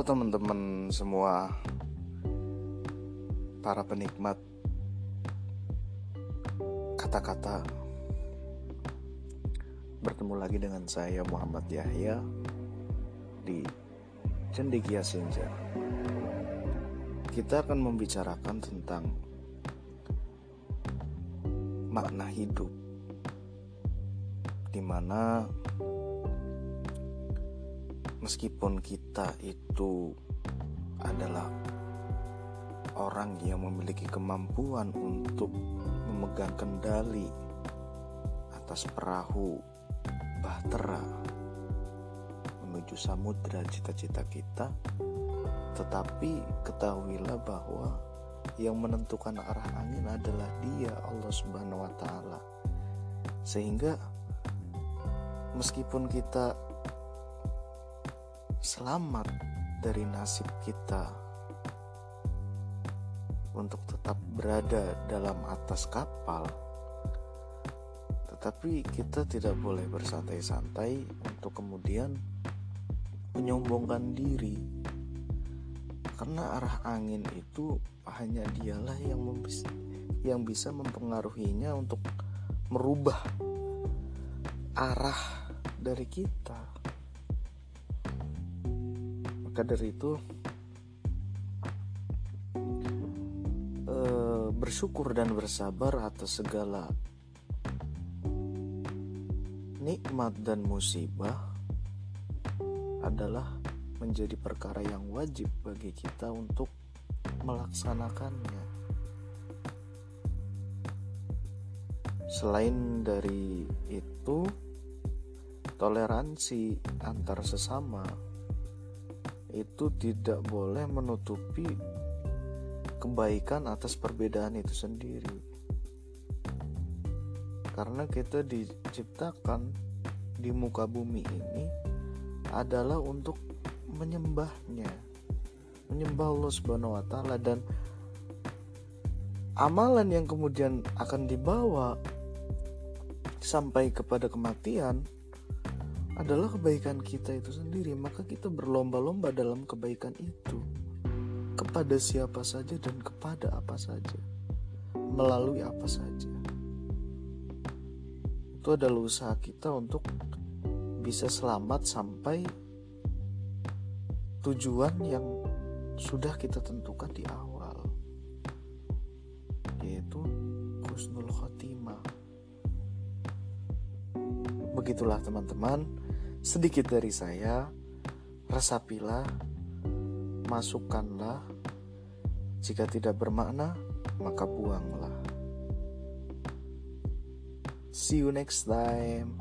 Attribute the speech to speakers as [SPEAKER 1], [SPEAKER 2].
[SPEAKER 1] teman-teman semua. Para penikmat Kata-kata. Bertemu lagi dengan saya Muhammad Yahya Di Cendekia Senja. Kita akan membicarakan tentang Makna hidup. Di mana meskipun kita itu adalah orang yang memiliki kemampuan untuk memegang kendali atas perahu bahtera menuju samudra cita-cita kita tetapi ketahuilah bahwa yang menentukan arah angin adalah dia Allah Subhanahu wa taala. Sehingga meskipun kita selamat dari nasib kita untuk tetap berada dalam atas kapal, tetapi kita tidak boleh bersantai-santai untuk kemudian menyombongkan diri, karena arah angin itu hanya dialah yang yang bisa mempengaruhinya untuk merubah arah dari kita. Maka dari itu eh, bersyukur dan bersabar atas segala nikmat dan musibah adalah menjadi perkara yang wajib bagi kita untuk melaksanakannya. Selain dari itu, toleransi antar sesama itu tidak boleh menutupi kebaikan atas perbedaan itu sendiri. Karena kita diciptakan di muka bumi ini adalah untuk menyembahnya. Menyembah Allah Subhanahu wa taala dan amalan yang kemudian akan dibawa sampai kepada kematian adalah kebaikan kita itu sendiri, maka kita berlomba-lomba dalam kebaikan itu kepada siapa saja dan kepada apa saja, melalui apa saja. Itu adalah usaha kita untuk bisa selamat sampai tujuan yang sudah kita tentukan di awal, yaitu husnul khotimah. Begitulah teman-teman sedikit dari saya, resapilah, masukkanlah. Jika tidak bermakna, maka buanglah. See you next time.